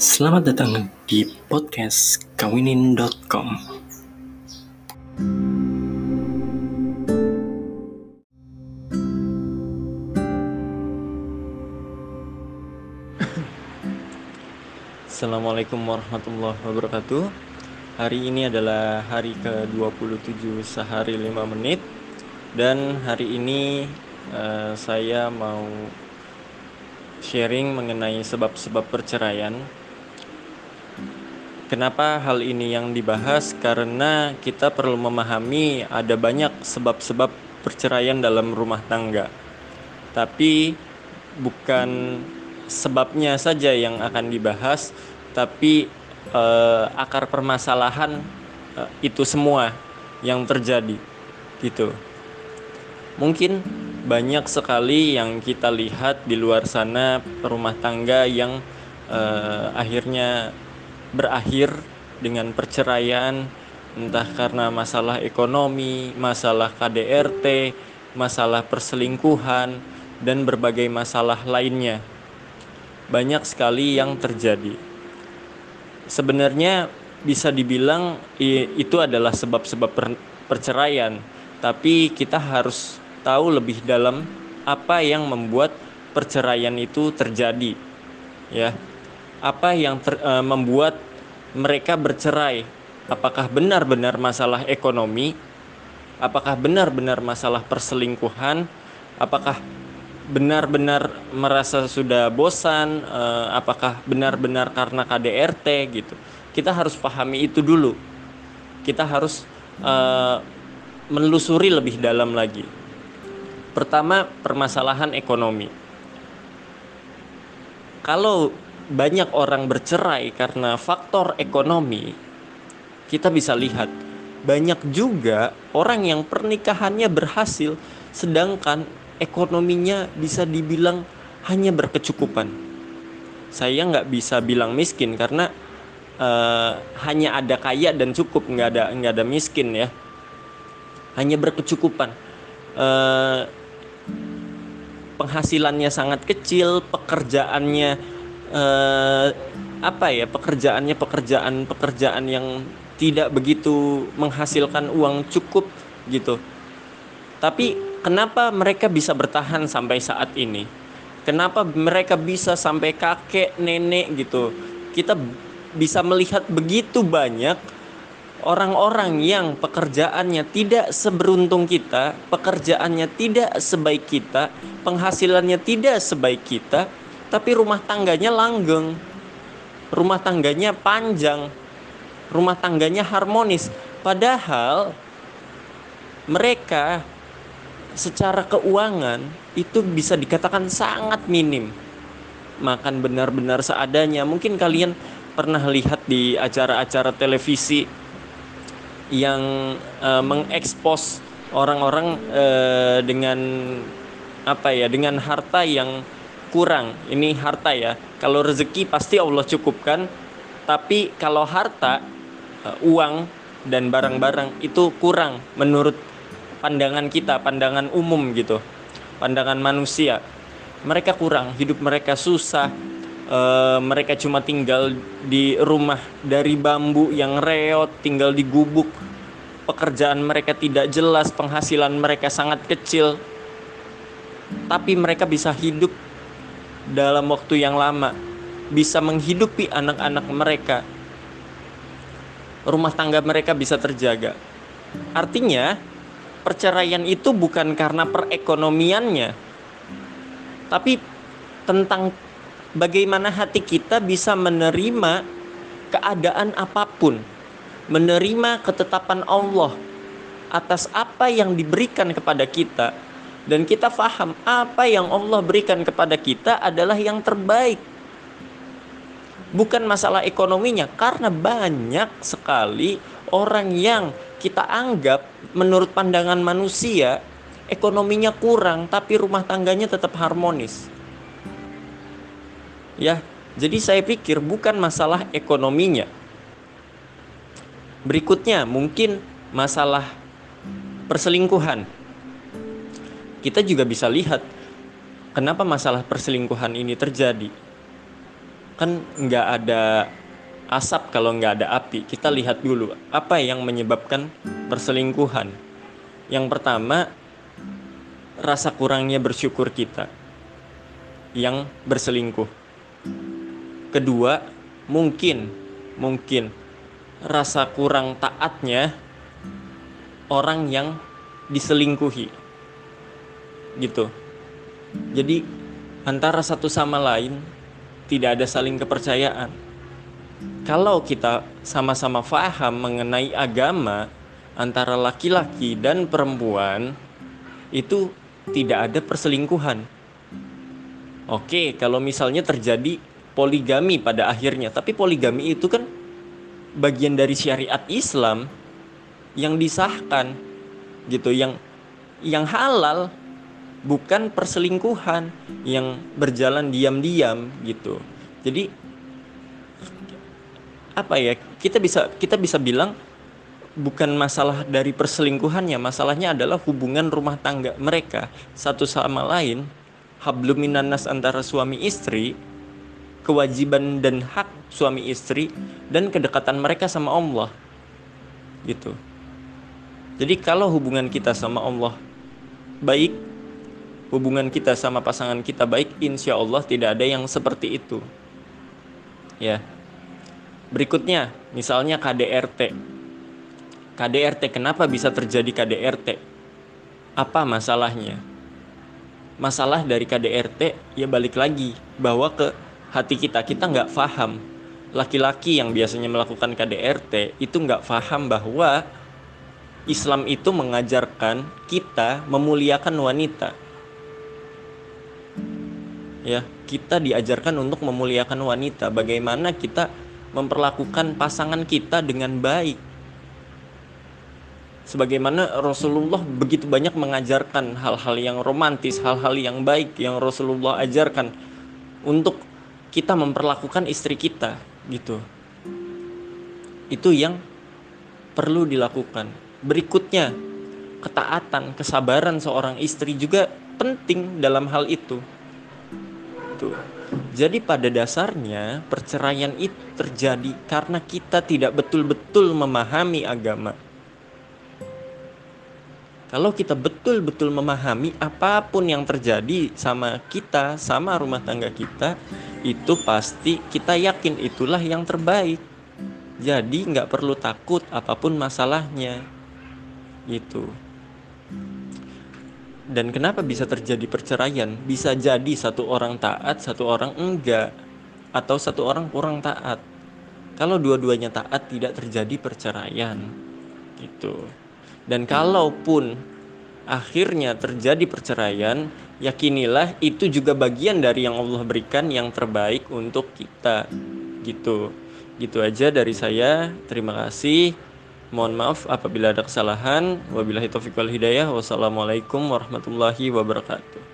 Selamat datang di podcast kawinin.com. Assalamualaikum warahmatullahi wabarakatuh. Hari ini adalah hari ke-27 sehari 5 menit. Dan hari ini uh, saya mau sharing mengenai sebab-sebab perceraian Kenapa hal ini yang dibahas? Karena kita perlu memahami ada banyak sebab-sebab perceraian dalam rumah tangga. Tapi bukan sebabnya saja yang akan dibahas, tapi eh, akar permasalahan eh, itu semua yang terjadi. Gitu. Mungkin banyak sekali yang kita lihat di luar sana rumah tangga yang eh, akhirnya berakhir dengan perceraian entah karena masalah ekonomi, masalah KDRT, masalah perselingkuhan dan berbagai masalah lainnya. Banyak sekali yang terjadi. Sebenarnya bisa dibilang itu adalah sebab-sebab perceraian, tapi kita harus tahu lebih dalam apa yang membuat perceraian itu terjadi. Ya apa yang ter, uh, membuat mereka bercerai? Apakah benar-benar masalah ekonomi? Apakah benar-benar masalah perselingkuhan? Apakah benar-benar merasa sudah bosan? Uh, apakah benar-benar karena KDRT gitu? Kita harus pahami itu dulu. Kita harus uh, menelusuri lebih dalam lagi. Pertama, permasalahan ekonomi. Kalau banyak orang bercerai karena faktor ekonomi, kita bisa lihat banyak juga orang yang pernikahannya berhasil sedangkan ekonominya bisa dibilang hanya berkecukupan. Saya nggak bisa bilang miskin karena uh, hanya ada kaya dan cukup nggak ada nggak ada miskin ya. Hanya berkecukupan. Uh, penghasilannya sangat kecil, pekerjaannya uh, apa ya pekerjaannya pekerjaan pekerjaan yang tidak begitu menghasilkan uang cukup gitu. Tapi kenapa mereka bisa bertahan sampai saat ini? Kenapa mereka bisa sampai kakek nenek gitu? Kita bisa melihat begitu banyak orang-orang yang pekerjaannya tidak seberuntung kita, pekerjaannya tidak sebaik kita, penghasilannya tidak sebaik kita, tapi rumah tangganya langgeng, rumah tangganya panjang, rumah tangganya harmonis. Padahal mereka secara keuangan itu bisa dikatakan sangat minim. Makan benar-benar seadanya. Mungkin kalian pernah lihat di acara-acara televisi yang uh, mengekspos orang-orang uh, dengan apa ya, dengan harta yang kurang. Ini harta ya. Kalau rezeki pasti Allah cukupkan. Tapi kalau harta uh, uang dan barang-barang itu kurang menurut pandangan kita pandangan umum gitu. Pandangan manusia. Mereka kurang hidup mereka susah uh, mereka cuma tinggal di rumah dari bambu yang reot tinggal di gubuk. Pekerjaan mereka tidak jelas penghasilan mereka sangat kecil. Tapi mereka bisa hidup dalam waktu yang lama, bisa menghidupi anak-anak mereka, rumah tangga mereka bisa terjaga. Artinya, perceraian itu bukan karena perekonomiannya, tapi tentang bagaimana hati kita bisa menerima keadaan apa pun, menerima ketetapan Allah atas apa yang diberikan kepada kita dan kita faham apa yang Allah berikan kepada kita adalah yang terbaik. Bukan masalah ekonominya karena banyak sekali orang yang kita anggap menurut pandangan manusia ekonominya kurang tapi rumah tangganya tetap harmonis. Ya, jadi saya pikir bukan masalah ekonominya. Berikutnya mungkin masalah perselingkuhan kita juga bisa lihat kenapa masalah perselingkuhan ini terjadi. kan nggak ada asap kalau nggak ada api. Kita lihat dulu apa yang menyebabkan perselingkuhan. Yang pertama, rasa kurangnya bersyukur kita yang berselingkuh. Kedua, mungkin mungkin rasa kurang taatnya orang yang diselingkuhi. Gitu. Jadi antara satu sama lain tidak ada saling kepercayaan. Kalau kita sama-sama faham mengenai agama antara laki-laki dan perempuan, itu tidak ada perselingkuhan. Oke, kalau misalnya terjadi poligami pada akhirnya, tapi poligami itu kan bagian dari syariat Islam yang disahkan gitu, yang yang halal bukan perselingkuhan yang berjalan diam-diam gitu. Jadi apa ya? Kita bisa kita bisa bilang bukan masalah dari perselingkuhannya, masalahnya adalah hubungan rumah tangga mereka satu sama lain, habluminanas antara suami istri, kewajiban dan hak suami istri dan kedekatan mereka sama Allah. Gitu. Jadi kalau hubungan kita sama Allah baik hubungan kita sama pasangan kita baik, insya Allah tidak ada yang seperti itu. Ya. Berikutnya, misalnya KDRT. KDRT, kenapa bisa terjadi KDRT? Apa masalahnya? Masalah dari KDRT ya balik lagi bahwa ke hati kita kita nggak paham laki-laki yang biasanya melakukan KDRT itu nggak paham bahwa Islam itu mengajarkan kita memuliakan wanita ya kita diajarkan untuk memuliakan wanita. Bagaimana kita memperlakukan pasangan kita dengan baik. Sebagaimana Rasulullah begitu banyak mengajarkan hal-hal yang romantis hal-hal yang baik yang Rasulullah ajarkan untuk kita memperlakukan istri kita gitu. Itu yang perlu dilakukan. Berikutnya ketaatan kesabaran seorang istri juga penting dalam hal itu itu. Jadi pada dasarnya perceraian itu terjadi karena kita tidak betul-betul memahami agama. Kalau kita betul-betul memahami apa pun yang terjadi sama kita, sama rumah tangga kita, itu pasti kita yakin itulah yang terbaik. Jadi nggak perlu takut apa pun masalahnya. Gitu. Dan kenapa bisa terjadi perceraian? Bisa jadi satu orang taat, satu orang enggak, atau satu orang kurang taat. Kalau dua-duanya taat, tidak terjadi perceraian, gitu. Dan kalaupun akhirnya terjadi perceraian, yakinilah itu juga bagian dari yang Allah berikan yang terbaik untuk kita, gitu. Gitu aja dari saya. Terima kasih. Mohon maaf apabila ada kesalahan. Wabillahi taufiq wal hidayah. Wassalamualaikum warahmatullahi wabarakatuh.